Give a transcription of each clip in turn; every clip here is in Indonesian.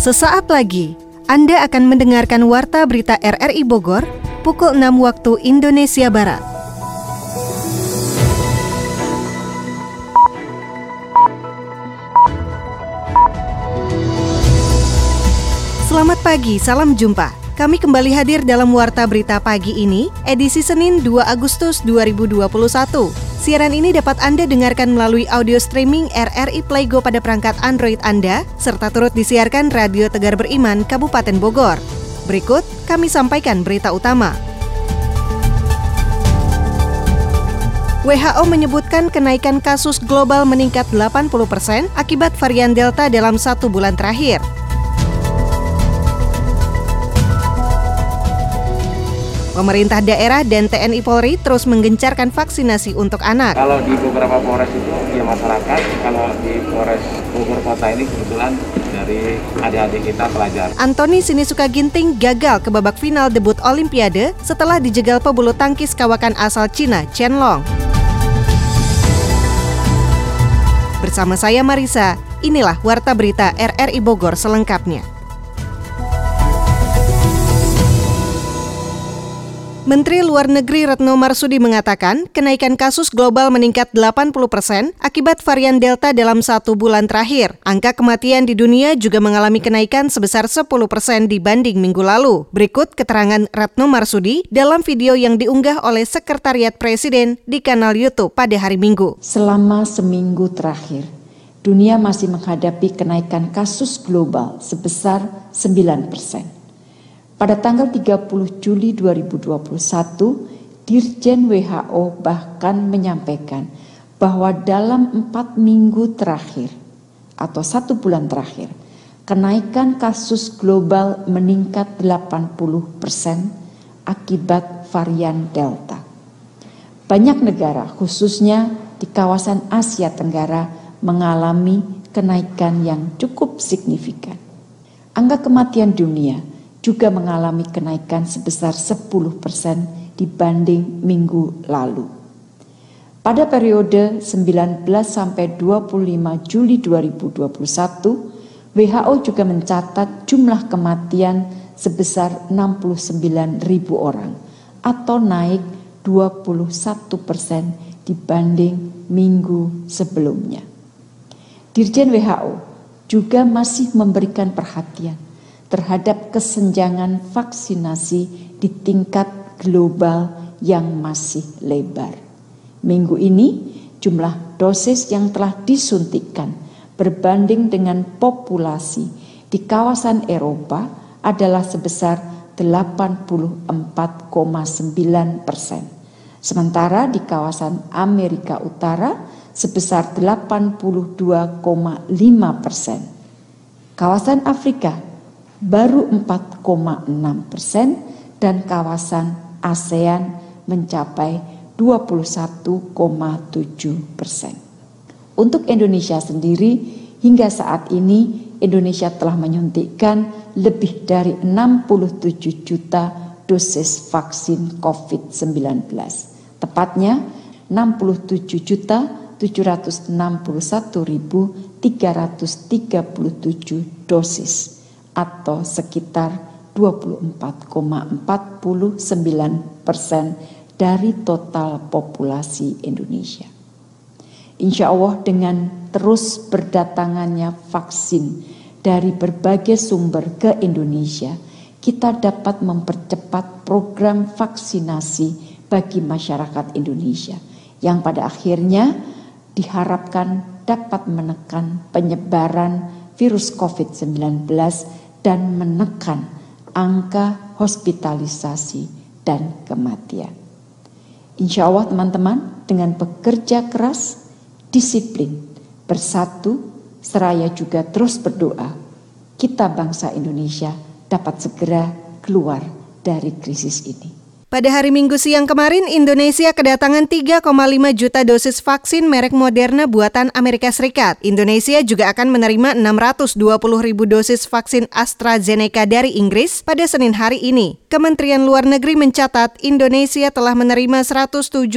Sesaat lagi, Anda akan mendengarkan Warta Berita RRI Bogor pukul 6 waktu Indonesia Barat. Selamat pagi, salam jumpa. Kami kembali hadir dalam Warta Berita Pagi ini, edisi Senin 2 Agustus 2021. Siaran ini dapat Anda dengarkan melalui audio streaming RRI Playgo pada perangkat Android Anda, serta turut disiarkan Radio Tegar Beriman Kabupaten Bogor. Berikut, kami sampaikan berita utama. WHO menyebutkan kenaikan kasus global meningkat 80 persen akibat varian Delta dalam satu bulan terakhir. Pemerintah daerah dan TNI Polri terus menggencarkan vaksinasi untuk anak. Kalau di beberapa Polres itu ya masyarakat, kalau di Polres Bogor Kota ini kebetulan dari adik-adik kita pelajar. Antoni Sinisuka Ginting gagal ke babak final debut Olimpiade setelah dijegal pebulu tangkis kawakan asal Cina, Chen Long. Bersama saya Marisa, inilah Warta Berita RRI Bogor selengkapnya. Menteri Luar Negeri Retno Marsudi mengatakan kenaikan kasus global meningkat 80 persen akibat varian Delta dalam satu bulan terakhir. Angka kematian di dunia juga mengalami kenaikan sebesar 10 persen dibanding minggu lalu. Berikut keterangan Retno Marsudi dalam video yang diunggah oleh Sekretariat Presiden di kanal YouTube pada hari Minggu. Selama seminggu terakhir, dunia masih menghadapi kenaikan kasus global sebesar 9 persen. Pada tanggal 30 Juli 2021, Dirjen WHO bahkan menyampaikan bahwa dalam empat minggu terakhir atau satu bulan terakhir, kenaikan kasus global meningkat 80 persen akibat varian Delta. Banyak negara, khususnya di kawasan Asia Tenggara, mengalami kenaikan yang cukup signifikan. Angka kematian dunia juga mengalami kenaikan sebesar 10 persen dibanding minggu lalu. Pada periode 19 sampai 25 Juli 2021, WHO juga mencatat jumlah kematian sebesar 69 ribu orang atau naik 21 persen dibanding minggu sebelumnya. Dirjen WHO juga masih memberikan perhatian terhadap kesenjangan vaksinasi di tingkat global yang masih lebar. Minggu ini jumlah dosis yang telah disuntikkan berbanding dengan populasi di kawasan Eropa adalah sebesar 84,9 persen. Sementara di kawasan Amerika Utara sebesar 82,5 persen. Kawasan Afrika baru 4,6 persen dan kawasan ASEAN mencapai 21,7 persen. Untuk Indonesia sendiri, hingga saat ini Indonesia telah menyuntikkan lebih dari 67 juta dosis vaksin COVID-19. Tepatnya 67 juta 761.337 dosis atau sekitar 24,49 persen dari total populasi Indonesia. Insya Allah dengan terus berdatangannya vaksin dari berbagai sumber ke Indonesia, kita dapat mempercepat program vaksinasi bagi masyarakat Indonesia yang pada akhirnya diharapkan dapat menekan penyebaran virus COVID-19 dan menekan angka hospitalisasi dan kematian. Insya Allah teman-teman dengan bekerja keras, disiplin, bersatu, seraya juga terus berdoa, kita bangsa Indonesia dapat segera keluar dari krisis ini. Pada hari Minggu siang kemarin, Indonesia kedatangan 3,5 juta dosis vaksin merek Moderna buatan Amerika Serikat. Indonesia juga akan menerima 620 ribu dosis vaksin AstraZeneca dari Inggris pada Senin hari ini. Kementerian Luar Negeri mencatat Indonesia telah menerima 178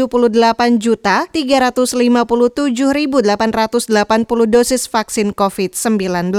juta 357.880 dosis vaksin COVID-19.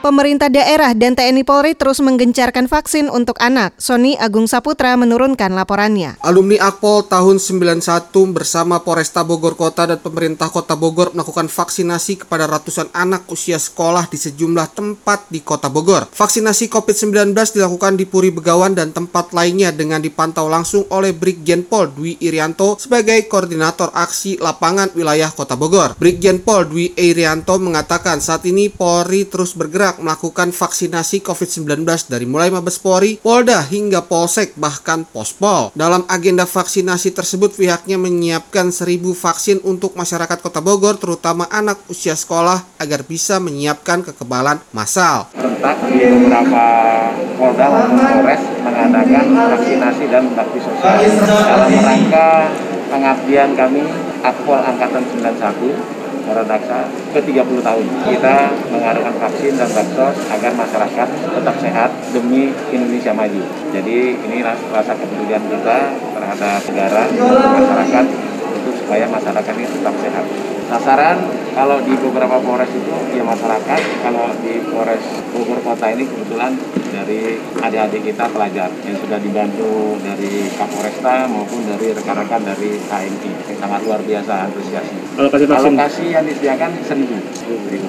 Pemerintah daerah dan TNI Polri terus menggencarkan vaksin untuk anak. Sony Agung Saputra menurunkan laporannya. Alumni Akpol tahun 91 bersama Polresta Bogor Kota dan pemerintah Kota Bogor melakukan vaksinasi kepada ratusan anak usia sekolah di sejumlah tempat di Kota Bogor. Vaksinasi COVID-19 dilakukan di Puri Begawan dan tempat lainnya dengan dipantau langsung oleh Brigjen Pol Dwi Irianto sebagai koordinator aksi lapangan wilayah Kota Bogor. Brigjen Pol Dwi Irianto mengatakan saat ini Polri terus bergerak bergerak melakukan vaksinasi COVID-19 dari mulai Mabes Polri, Polda hingga Polsek bahkan Pospol. Dalam agenda vaksinasi tersebut pihaknya menyiapkan seribu vaksin untuk masyarakat Kota Bogor terutama anak usia sekolah agar bisa menyiapkan kekebalan massal. Rentak di beberapa Polda maupun Polres mengadakan vaksinasi dan bakti sosial dalam rangka pengabdian kami Akpol Angkatan 91 Daksa ke 30 tahun. Kita mengadakan vaksin dan bansos agar masyarakat tetap sehat demi Indonesia maju. Jadi inilah rasa kepedulian kita terhadap negara, masyarakat untuk supaya masyarakat ini tetap sehat. Sasaran kalau di beberapa Polres itu ya masyarakat, kalau di Polres Bogor Kota ini kebetulan dari adik-adik kita pelajar yang sudah dibantu dari Kapolresta maupun dari rekan-rekan dari KMI yang sangat luar biasa antusiasnya. Alokasi yang disediakan seribu,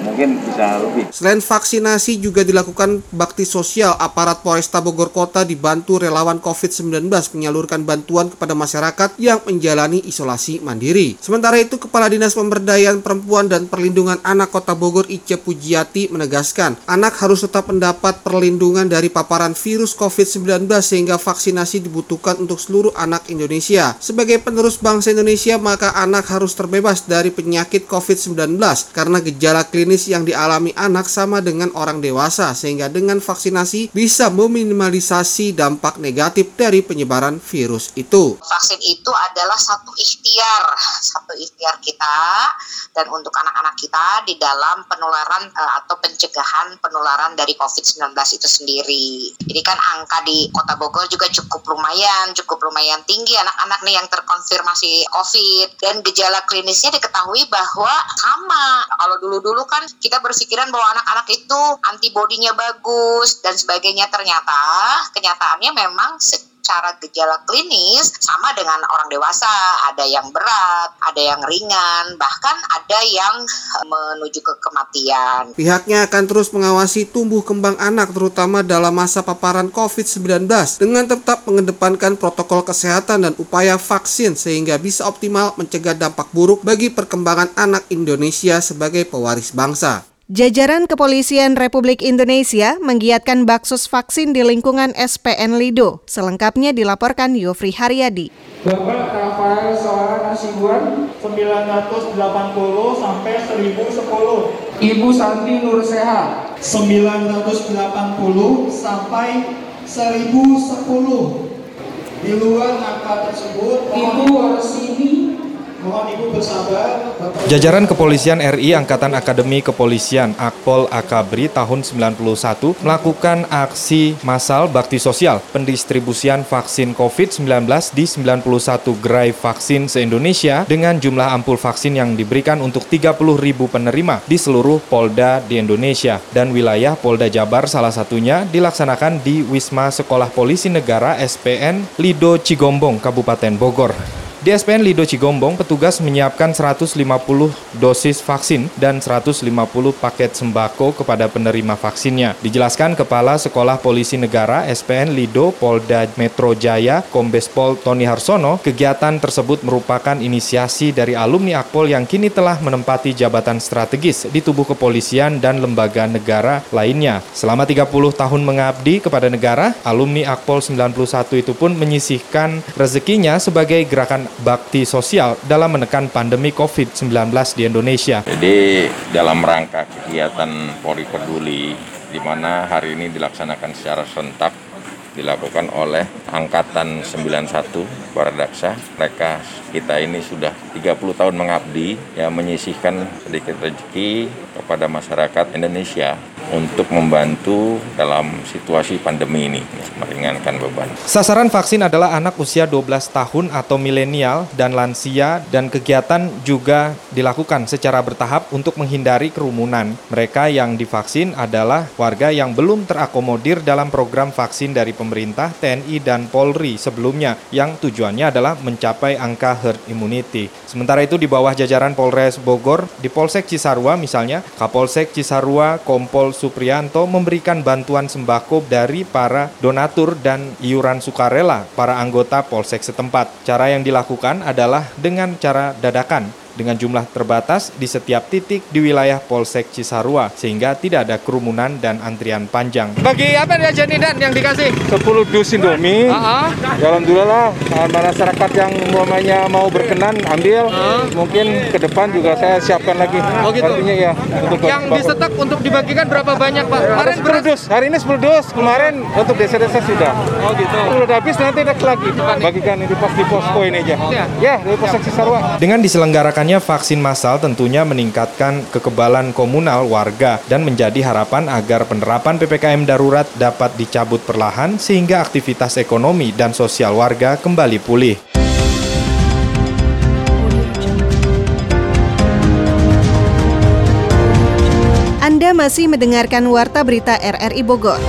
mungkin bisa lebih. Selain vaksinasi juga dilakukan bakti sosial aparat Polresta Bogor Kota dibantu relawan COVID-19 menyalurkan bantuan kepada masyarakat yang menjalani isolasi mandiri. Sementara itu Kepala Dinas Pemberdayaan Perempuan dan Perlindungan Anak Kota Bogor Ice Pujiati menegaskan anak harus tetap mendapat perlindungan dari paparan virus COVID-19 sehingga vaksinasi dibutuhkan untuk seluruh anak Indonesia. Sebagai penerus bangsa Indonesia, maka anak harus terbebas dari penyakit COVID-19 karena gejala klinis yang dialami anak sama dengan orang dewasa sehingga dengan vaksinasi bisa meminimalisasi dampak negatif dari penyebaran virus itu. Vaksin itu adalah satu ikhtiar, satu ikhtiar kita dan untuk anak-anak kita di dalam penularan eh, atau pencegahan penularan dari COVID-19 itu sendiri sendiri. Jadi kan angka di Kota Bogor juga cukup lumayan, cukup lumayan tinggi anak-anak nih yang terkonfirmasi COVID dan gejala klinisnya diketahui bahwa sama. Kalau dulu-dulu kan kita berpikiran bahwa anak-anak itu antibodinya bagus dan sebagainya ternyata kenyataannya memang secara gejala klinis sama dengan orang dewasa, ada yang berat, ada yang ringan, bahkan ada yang eh, menuju ke kematian. Pihaknya akan terus mengawasi tumbuh kembang anak terutama dalam masa paparan COVID-19 dengan tetap mengedepankan protokol kesehatan dan upaya vaksin sehingga bisa optimal mencegah dampak buruk bagi perkembangan anak Indonesia sebagai pewaris bangsa. Jajaran Kepolisian Republik Indonesia menggiatkan baksos vaksin di lingkungan SPN Lido. Selengkapnya dilaporkan Yofri Haryadi. Bapak Rafael Soara Nasibuan 980 sampai 1010. Ibu Santi Nurseha 980 sampai 1010. Di luar angka tersebut, Ibu Warsini Jajaran Kepolisian RI Angkatan Akademi Kepolisian Akpol Akabri tahun 91 melakukan aksi massal bakti sosial pendistribusian vaksin COVID-19 di 91 gerai vaksin se-Indonesia dengan jumlah ampul vaksin yang diberikan untuk 30 ribu penerima di seluruh Polda di Indonesia dan wilayah Polda Jabar salah satunya dilaksanakan di Wisma Sekolah Polisi Negara SPN Lido Cigombong, Kabupaten Bogor. Di SPN Lido Cigombong, petugas menyiapkan 150 dosis vaksin dan 150 paket sembako kepada penerima vaksinnya. Dijelaskan Kepala Sekolah Polisi Negara SPN Lido Polda Metro Jaya Kombes Pol Tony Harsono, kegiatan tersebut merupakan inisiasi dari alumni Akpol yang kini telah menempati jabatan strategis di tubuh kepolisian dan lembaga negara lainnya. Selama 30 tahun mengabdi kepada negara, alumni Akpol 91 itu pun menyisihkan rezekinya sebagai gerakan bakti sosial dalam menekan pandemi COVID-19 di Indonesia. Jadi dalam rangka kegiatan Polri Peduli di mana hari ini dilaksanakan secara serentak dilakukan oleh Angkatan 91 Baradaksa. Mereka kita ini sudah 30 tahun mengabdi, ya menyisihkan sedikit rezeki kepada masyarakat Indonesia untuk membantu dalam situasi pandemi ini, meringankan beban. Sasaran vaksin adalah anak usia 12 tahun atau milenial dan lansia dan kegiatan juga dilakukan secara bertahap untuk menghindari kerumunan. Mereka yang divaksin adalah warga yang belum terakomodir dalam program vaksin dari pemerintah, TNI, dan Polri sebelumnya yang tujuannya adalah mencapai angka herd immunity. Sementara itu di bawah jajaran Polres Bogor, di Polsek Cisarua misalnya, Kapolsek Cisarua, Kompol Suprianto memberikan bantuan sembako dari para donatur dan iuran sukarela para anggota Polsek setempat. Cara yang dilakukan adalah dengan cara dadakan dengan jumlah terbatas di setiap titik di wilayah Polsek Cisarua sehingga tidak ada kerumunan dan antrian panjang. Bagi apa dia jadi dan yang dikasih? 10 dus Indomie. Uh -huh. Ya alhamdulillah masyarakat yang umpamanya mau berkenan ambil. Uh -huh. Mungkin ke depan juga saya siapkan lagi. Oh gitu. Artinya ya untuk yang disetak untuk dibagikan berapa banyak Pak? Kemarin 10 dus. Hari ini 10 dus. Kemarin untuk desa-desa sudah. Oh gitu. Sudah habis nanti next lagi. Bagikan di pos di posko ini aja. Ya, ya di Polsek Cisarua. Dengan diselenggarakan Dilaksanakannya vaksin massal tentunya meningkatkan kekebalan komunal warga dan menjadi harapan agar penerapan PPKM darurat dapat dicabut perlahan sehingga aktivitas ekonomi dan sosial warga kembali pulih. Anda masih mendengarkan Warta Berita RRI Bogor.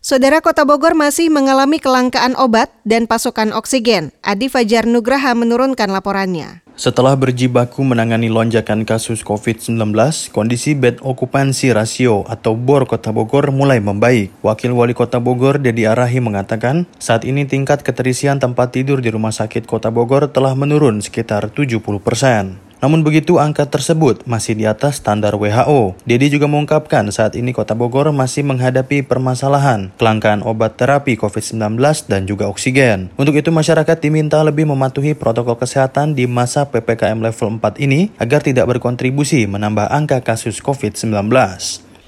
Saudara Kota Bogor masih mengalami kelangkaan obat dan pasokan oksigen. Adi Fajar Nugraha menurunkan laporannya. Setelah berjibaku menangani lonjakan kasus COVID-19, kondisi bed okupansi rasio atau BOR Kota Bogor mulai membaik. Wakil Wali Kota Bogor, Dedi Arahi mengatakan, saat ini tingkat keterisian tempat tidur di Rumah Sakit Kota Bogor telah menurun sekitar 70 persen. Namun begitu angka tersebut masih di atas standar WHO. Dedi juga mengungkapkan saat ini Kota Bogor masih menghadapi permasalahan kelangkaan obat terapi COVID-19 dan juga oksigen. Untuk itu masyarakat diminta lebih mematuhi protokol kesehatan di masa PPKM level 4 ini agar tidak berkontribusi menambah angka kasus COVID-19.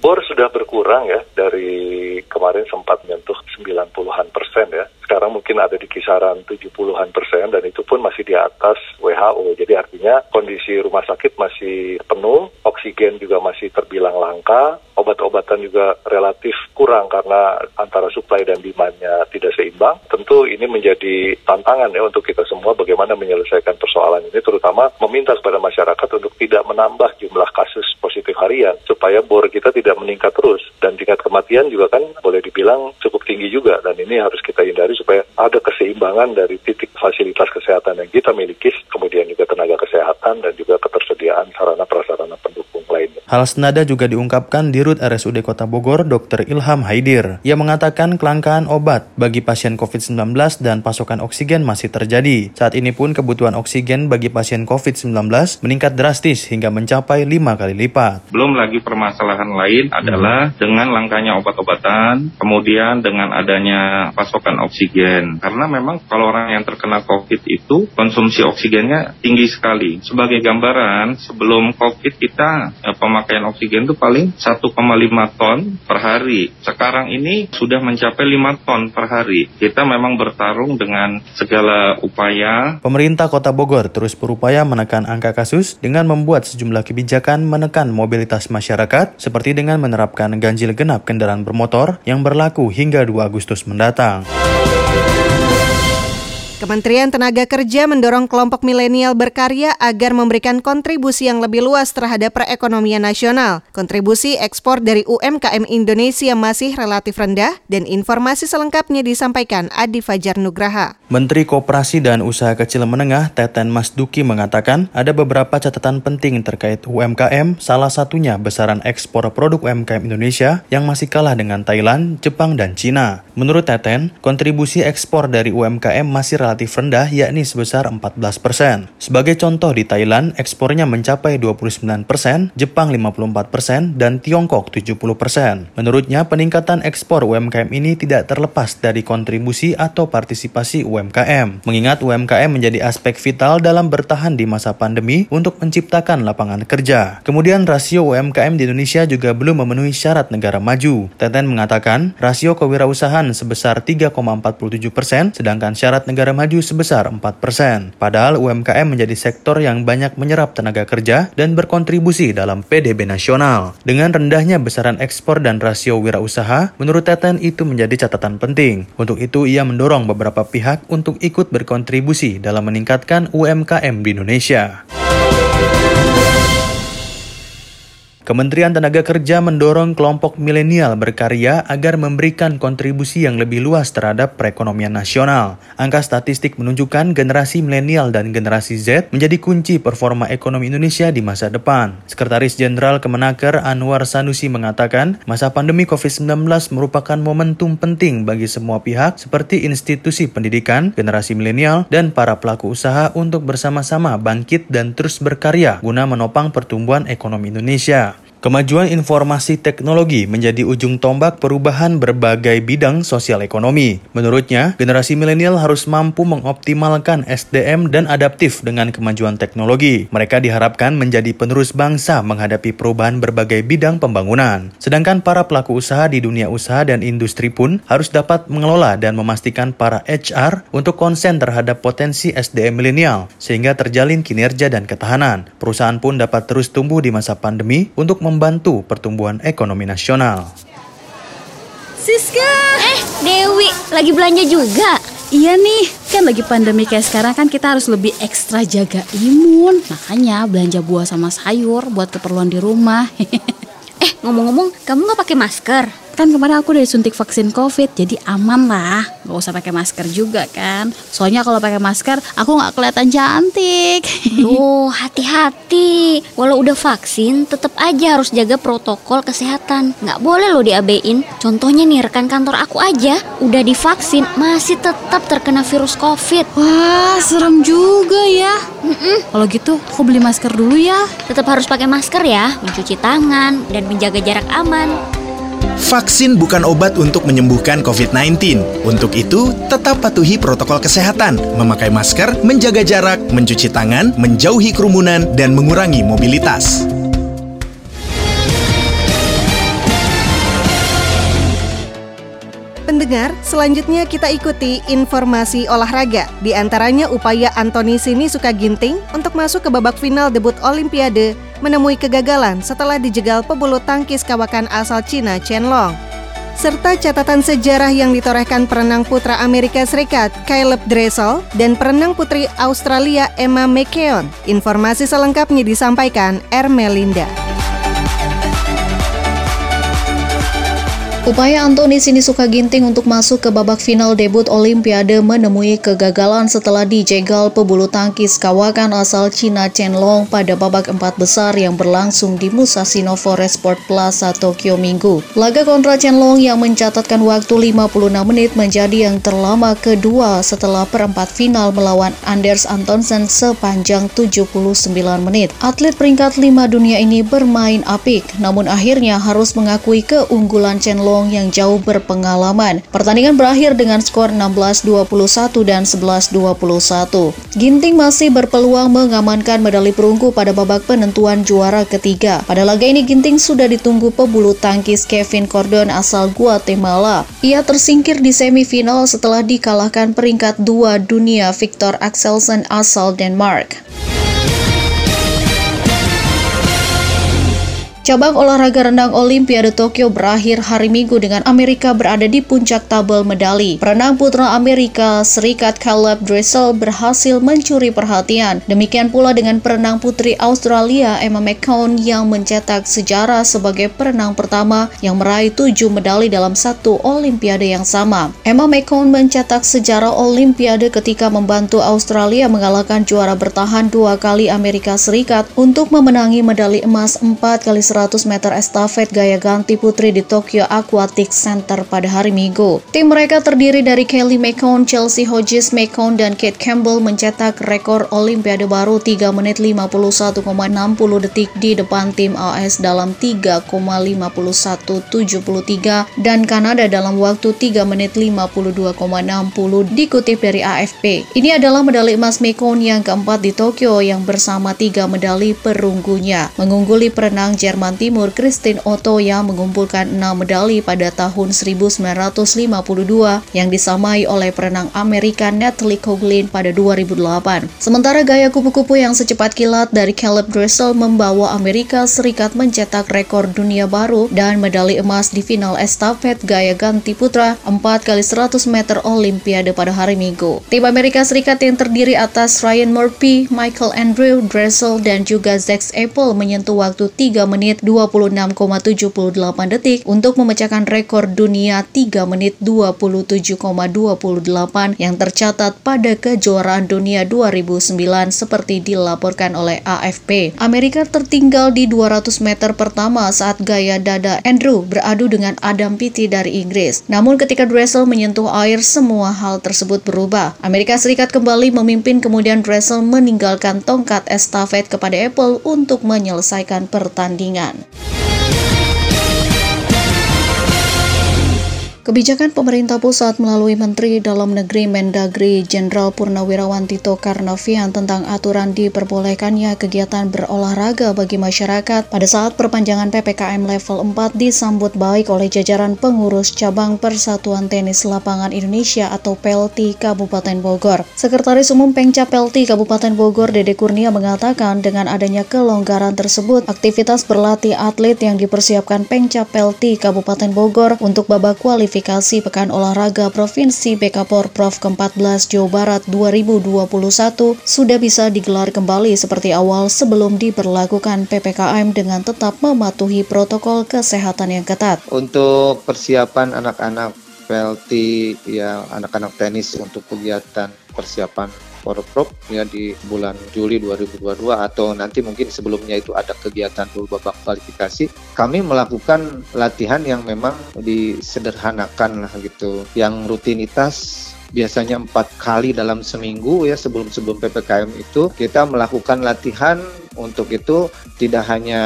Bor sudah berkurang ya dari kemarin sempat menyentuh 90-an persen ya sekarang mungkin ada di kisaran 70-an persen dan itu pun masih di atas WHO. Jadi artinya kondisi rumah sakit masih penuh, oksigen juga masih terbilang langka, obat-obatan juga relatif kurang karena antara supply dan demand-nya tidak seimbang. Tentu ini menjadi tantangan ya untuk kita semua bagaimana menyelesaikan persoalan ini terutama meminta kepada masyarakat untuk tidak menambah jumlah kasus positif harian supaya bor kita tidak meningkat terus dan tingkat kematian juga kan boleh dibilang cukup tinggi juga dan ini harus kita hindari supaya ada keseimbangan dari titik fasilitas kesehatan yang kita miliki, kemudian juga tenaga kesehatan dan juga ketersediaan sarana. Hal senada juga diungkapkan di Rut RSUD Kota Bogor, Dr. Ilham Haidir. Ia mengatakan kelangkaan obat bagi pasien COVID-19 dan pasokan oksigen masih terjadi. Saat ini pun kebutuhan oksigen bagi pasien COVID-19 meningkat drastis hingga mencapai lima kali lipat. Belum lagi permasalahan lain adalah dengan langkanya obat-obatan, kemudian dengan adanya pasokan oksigen. Karena memang kalau orang yang terkena COVID itu konsumsi oksigennya tinggi sekali. Sebagai gambaran, sebelum COVID kita eh, oksigen itu paling 1,5 ton per hari. Sekarang ini sudah mencapai 5 ton per hari. Kita memang bertarung dengan segala upaya. Pemerintah Kota Bogor terus berupaya menekan angka kasus dengan membuat sejumlah kebijakan menekan mobilitas masyarakat seperti dengan menerapkan ganjil genap kendaraan bermotor yang berlaku hingga 2 Agustus mendatang. Kementerian Tenaga Kerja mendorong kelompok milenial berkarya agar memberikan kontribusi yang lebih luas terhadap perekonomian nasional. Kontribusi ekspor dari UMKM Indonesia masih relatif rendah dan informasi selengkapnya disampaikan Adi Fajar Nugraha. Menteri Koperasi dan Usaha Kecil Menengah Teten Mas Duki mengatakan ada beberapa catatan penting terkait UMKM, salah satunya besaran ekspor produk UMKM Indonesia yang masih kalah dengan Thailand, Jepang, dan Cina. Menurut Teten, kontribusi ekspor dari UMKM masih relatif relatif rendah yakni sebesar 14 persen. Sebagai contoh di Thailand, ekspornya mencapai 29 persen, Jepang 54 persen, dan Tiongkok 70 persen. Menurutnya, peningkatan ekspor UMKM ini tidak terlepas dari kontribusi atau partisipasi UMKM. Mengingat UMKM menjadi aspek vital dalam bertahan di masa pandemi untuk menciptakan lapangan kerja. Kemudian rasio UMKM di Indonesia juga belum memenuhi syarat negara maju. Teten mengatakan rasio kewirausahaan sebesar 3,47 persen, sedangkan syarat negara maju sebesar 4 persen. Padahal UMKM menjadi sektor yang banyak menyerap tenaga kerja dan berkontribusi dalam PDB nasional. Dengan rendahnya besaran ekspor dan rasio wirausaha, menurut Teten itu menjadi catatan penting. Untuk itu, ia mendorong beberapa pihak untuk ikut berkontribusi dalam meningkatkan UMKM di Indonesia. Kementerian Tenaga Kerja mendorong kelompok milenial berkarya agar memberikan kontribusi yang lebih luas terhadap perekonomian nasional. Angka statistik menunjukkan generasi milenial dan generasi Z menjadi kunci performa ekonomi Indonesia di masa depan. Sekretaris Jenderal Kemenaker Anwar Sanusi mengatakan, masa pandemi COVID-19 merupakan momentum penting bagi semua pihak seperti institusi pendidikan, generasi milenial, dan para pelaku usaha untuk bersama-sama bangkit dan terus berkarya guna menopang pertumbuhan ekonomi Indonesia. Kemajuan informasi teknologi menjadi ujung tombak perubahan berbagai bidang sosial ekonomi. Menurutnya, generasi milenial harus mampu mengoptimalkan SDM dan adaptif dengan kemajuan teknologi. Mereka diharapkan menjadi penerus bangsa menghadapi perubahan berbagai bidang pembangunan. Sedangkan para pelaku usaha di dunia usaha dan industri pun harus dapat mengelola dan memastikan para HR untuk konsen terhadap potensi SDM milenial sehingga terjalin kinerja dan ketahanan. Perusahaan pun dapat terus tumbuh di masa pandemi untuk membantu pertumbuhan ekonomi nasional. Siska! Eh, Dewi, lagi belanja juga? Iya nih, kan lagi pandemi kayak sekarang kan kita harus lebih ekstra jaga imun. Makanya belanja buah sama sayur buat keperluan di rumah. eh, ngomong-ngomong, kamu nggak pakai masker? Kan kemarin aku udah disuntik vaksin COVID, jadi aman lah. Gak usah pakai masker juga kan. Soalnya kalau pakai masker, aku nggak kelihatan cantik. Oh, hati-hati. Walau udah vaksin, tetap aja harus jaga protokol kesehatan. Nggak boleh loh diabein. Contohnya nih, rekan kantor aku aja udah divaksin, masih tetap terkena virus COVID. Wah, serem juga ya. Kalau gitu, aku beli masker dulu ya. Tetap harus pakai masker ya, mencuci tangan, dan menjaga jarak aman. Vaksin bukan obat untuk menyembuhkan COVID-19. Untuk itu, tetap patuhi protokol kesehatan, memakai masker, menjaga jarak, mencuci tangan, menjauhi kerumunan, dan mengurangi mobilitas. Pendengar, selanjutnya kita ikuti informasi olahraga. Di antaranya upaya Anthony Sini Sukaginting untuk masuk ke babak final debut Olimpiade menemui kegagalan setelah dijegal pebulu tangkis kawakan asal Cina Chen Long. Serta catatan sejarah yang ditorehkan perenang putra Amerika Serikat Caleb Dressel dan perenang putri Australia Emma McKeown. Informasi selengkapnya disampaikan Ermelinda. Upaya Antoni Sinisuka Ginting untuk masuk ke babak final debut Olimpiade menemui kegagalan setelah dijegal pebulu tangkis kawakan asal Cina Chen Long pada babak empat besar yang berlangsung di Musashino Forest Sport Plaza Tokyo Minggu. Laga kontra Chen Long yang mencatatkan waktu 56 menit menjadi yang terlama kedua setelah perempat final melawan Anders Antonsen sepanjang 79 menit. Atlet peringkat 5 dunia ini bermain apik, namun akhirnya harus mengakui keunggulan Chen Long yang jauh berpengalaman. Pertandingan berakhir dengan skor 16-21 dan 11-21. Ginting masih berpeluang mengamankan medali perunggu pada babak penentuan juara ketiga. Pada laga ini Ginting sudah ditunggu pebulu tangkis Kevin Cordon asal Guatemala. Ia tersingkir di semifinal setelah dikalahkan peringkat dua dunia Victor Axelsen asal Denmark. Cabang olahraga renang Olimpiade Tokyo berakhir hari Minggu dengan Amerika berada di puncak tabel medali. Perenang putra Amerika Serikat Caleb Dressel berhasil mencuri perhatian. Demikian pula dengan perenang putri Australia Emma McCown yang mencetak sejarah sebagai perenang pertama yang meraih tujuh medali dalam satu Olimpiade yang sama. Emma McCown mencetak sejarah Olimpiade ketika membantu Australia mengalahkan juara bertahan dua kali Amerika Serikat untuk memenangi medali emas empat kali 100 meter estafet gaya ganti putri di Tokyo Aquatic Center pada hari Minggu. Tim mereka terdiri dari Kelly McCone, Chelsea Hodges McCone, dan Kate Campbell mencetak rekor Olimpiade baru 3 menit 51,60 detik di depan tim AS dalam 3,5173 dan Kanada dalam waktu 3 menit 52,60 dikutip dari AFP. Ini adalah medali emas McCone yang keempat di Tokyo yang bersama tiga medali perunggunya, mengungguli perenang Jerman Timur Christine Otto yang mengumpulkan enam medali pada tahun 1952 yang disamai oleh perenang Amerika Natalie Coughlin pada 2008. Sementara gaya kupu-kupu yang secepat kilat dari Caleb Dressel membawa Amerika Serikat mencetak rekor dunia baru dan medali emas di final estafet gaya ganti putra 4 kali 100 meter Olimpiade pada hari Minggu. Tim Amerika Serikat yang terdiri atas Ryan Murphy, Michael Andrew, Dressel, dan juga Zax Apple menyentuh waktu 3 menit 26,78 detik untuk memecahkan rekor dunia 3 menit 27,28 yang tercatat pada kejuaraan dunia 2009 seperti dilaporkan oleh AFP. Amerika tertinggal di 200 meter pertama saat gaya dada Andrew beradu dengan Adam Peaty dari Inggris. Namun ketika Dressel menyentuh air, semua hal tersebut berubah. Amerika Serikat kembali memimpin kemudian Dressel meninggalkan tongkat estafet kepada Apple untuk menyelesaikan pertandingan. done. Kebijakan pemerintah pusat melalui Menteri Dalam Negeri Mendagri Jenderal Purnawirawan Tito Karnavian tentang aturan diperbolehkannya kegiatan berolahraga bagi masyarakat pada saat perpanjangan PPKM level 4 disambut baik oleh jajaran pengurus cabang Persatuan Tenis Lapangan Indonesia atau PLT Kabupaten Bogor. Sekretaris Umum Pengcap PLT Kabupaten Bogor Dede Kurnia mengatakan dengan adanya kelonggaran tersebut, aktivitas berlatih atlet yang dipersiapkan Pengcap PLT Kabupaten Bogor untuk babak kualifikasi kualifikasi Pekan Olahraga Provinsi Bekapor Prof ke-14 Jawa Barat 2021 sudah bisa digelar kembali seperti awal sebelum diberlakukan PPKM dengan tetap mematuhi protokol kesehatan yang ketat. Untuk persiapan anak-anak PLT ya anak-anak tenis untuk kegiatan persiapan Forprop ya di bulan Juli 2022 atau nanti mungkin sebelumnya itu ada kegiatan dulu babak kualifikasi kami melakukan latihan yang memang disederhanakan lah gitu. Yang rutinitas biasanya empat kali dalam seminggu ya sebelum sebelum ppkm itu kita melakukan latihan untuk itu tidak hanya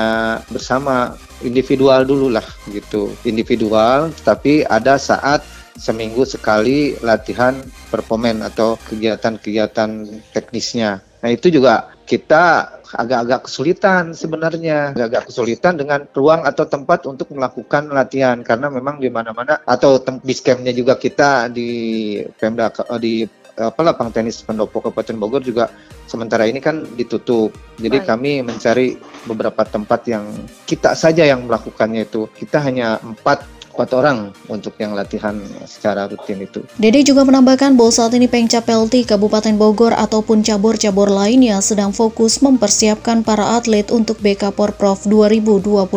bersama individual dulu lah gitu. Individual tapi ada saat seminggu sekali latihan performan atau kegiatan-kegiatan teknisnya. Nah itu juga kita agak-agak kesulitan sebenarnya, agak-agak kesulitan dengan ruang atau tempat untuk melakukan latihan karena memang di mana-mana atau campnya juga kita di Pemda di apa lapang tenis Pendopo Kabupaten Bogor juga sementara ini kan ditutup. Jadi Baik. kami mencari beberapa tempat yang kita saja yang melakukannya itu. Kita hanya empat empat orang untuk yang latihan secara rutin itu. Dede juga menambahkan bahwa saat ini Pengcap LT Kabupaten Bogor ataupun cabur-cabur lainnya sedang fokus mempersiapkan para atlet untuk BK Porprov 2021.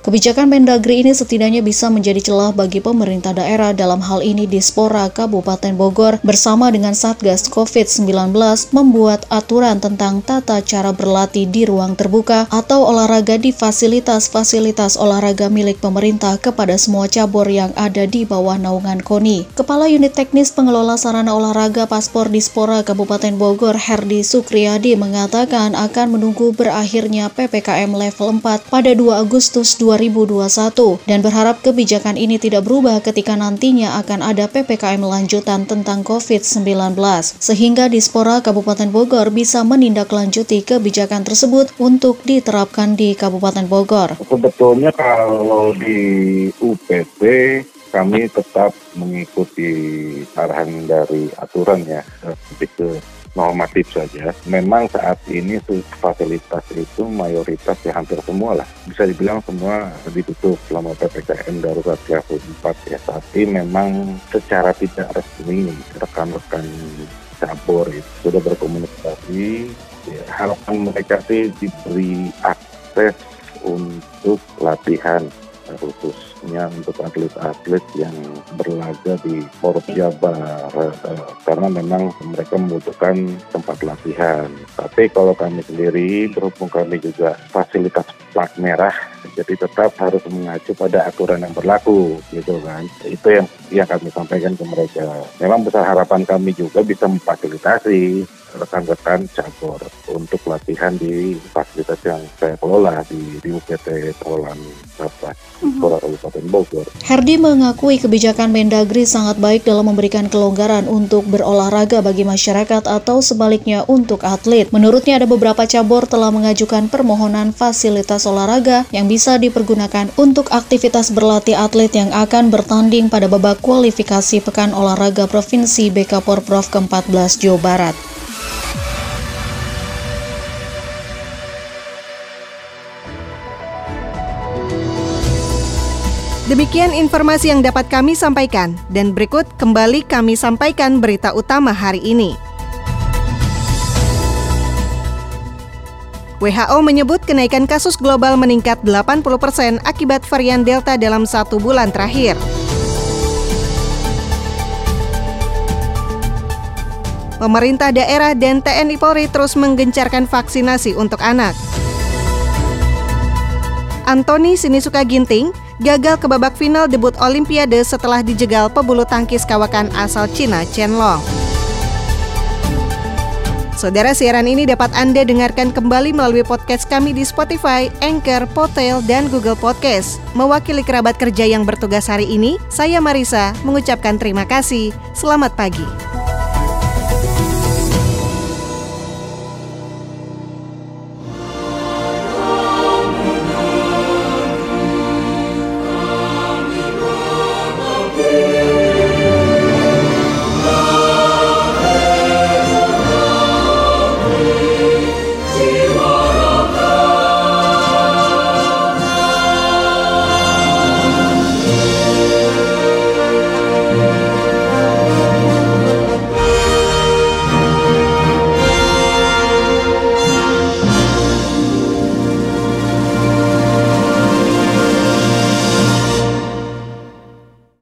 Kebijakan Mendagri ini setidaknya bisa menjadi celah bagi pemerintah daerah dalam hal ini Dispora Kabupaten Bogor bersama dengan Satgas COVID-19 membuat aturan tentang tata cara berlatih di ruang terbuka atau olahraga di fasilitas-fasilitas olahraga milik pemerintah kepada semua semua cabur yang ada di bawah naungan KONI. Kepala Unit Teknis Pengelola Sarana Olahraga Paspor Dispora Kabupaten Bogor Herdi Sukriyadi mengatakan akan menunggu berakhirnya PPKM level 4 pada 2 Agustus 2021 dan berharap kebijakan ini tidak berubah ketika nantinya akan ada PPKM lanjutan tentang COVID-19 sehingga Dispora Kabupaten Bogor bisa menindaklanjuti kebijakan tersebut untuk diterapkan di Kabupaten Bogor. Sebetulnya kalau di UP PP kami tetap mengikuti arahan dari aturan ya lebih ke normatif saja. Memang saat ini fasilitas itu mayoritas ya hampir semua lah. Bisa dibilang semua ditutup selama PPKM darurat level 4 ya. Tapi memang secara tidak resmi rekan-rekan cabur itu sudah berkomunikasi. Ya, harapan mereka sih diberi akses untuk latihan khusus khususnya untuk atlet-atlet yang berlaga di Porop Jabar uh, karena memang mereka membutuhkan tempat latihan. Tapi kalau kami sendiri berhubung kami juga fasilitas plat merah jadi tetap harus mengacu pada aturan yang berlaku gitu kan. Itu yang yang kami sampaikan ke mereka. Memang besar harapan kami juga bisa memfasilitasi rekan-rekan cabur untuk latihan di fasilitas yang saya kelola di, di UPT Polan Kapas, mhm. Kabupaten Bogor. Herdi mengakui kebijakan Mendagri sangat baik dalam memberikan kelonggaran untuk berolahraga bagi masyarakat atau sebaliknya untuk atlet. Menurutnya ada beberapa cabur telah mengajukan permohonan fasilitas olahraga yang bisa dipergunakan untuk aktivitas berlatih atlet yang akan bertanding pada babak kualifikasi Pekan Olahraga Provinsi BK Porprov ke-14 Jawa Barat. Demikian informasi yang dapat kami sampaikan, dan berikut kembali kami sampaikan berita utama hari ini. WHO menyebut kenaikan kasus global meningkat 80 persen akibat varian Delta dalam satu bulan terakhir. Pemerintah daerah dan TNI Polri terus menggencarkan vaksinasi untuk anak. Antoni Sinisuka Ginting gagal ke babak final debut Olimpiade setelah dijegal pebulu tangkis kawakan asal Cina Chen Long. Saudara siaran ini dapat Anda dengarkan kembali melalui podcast kami di Spotify, Anchor, Potel, dan Google Podcast. Mewakili kerabat kerja yang bertugas hari ini, saya Marisa mengucapkan terima kasih. Selamat pagi.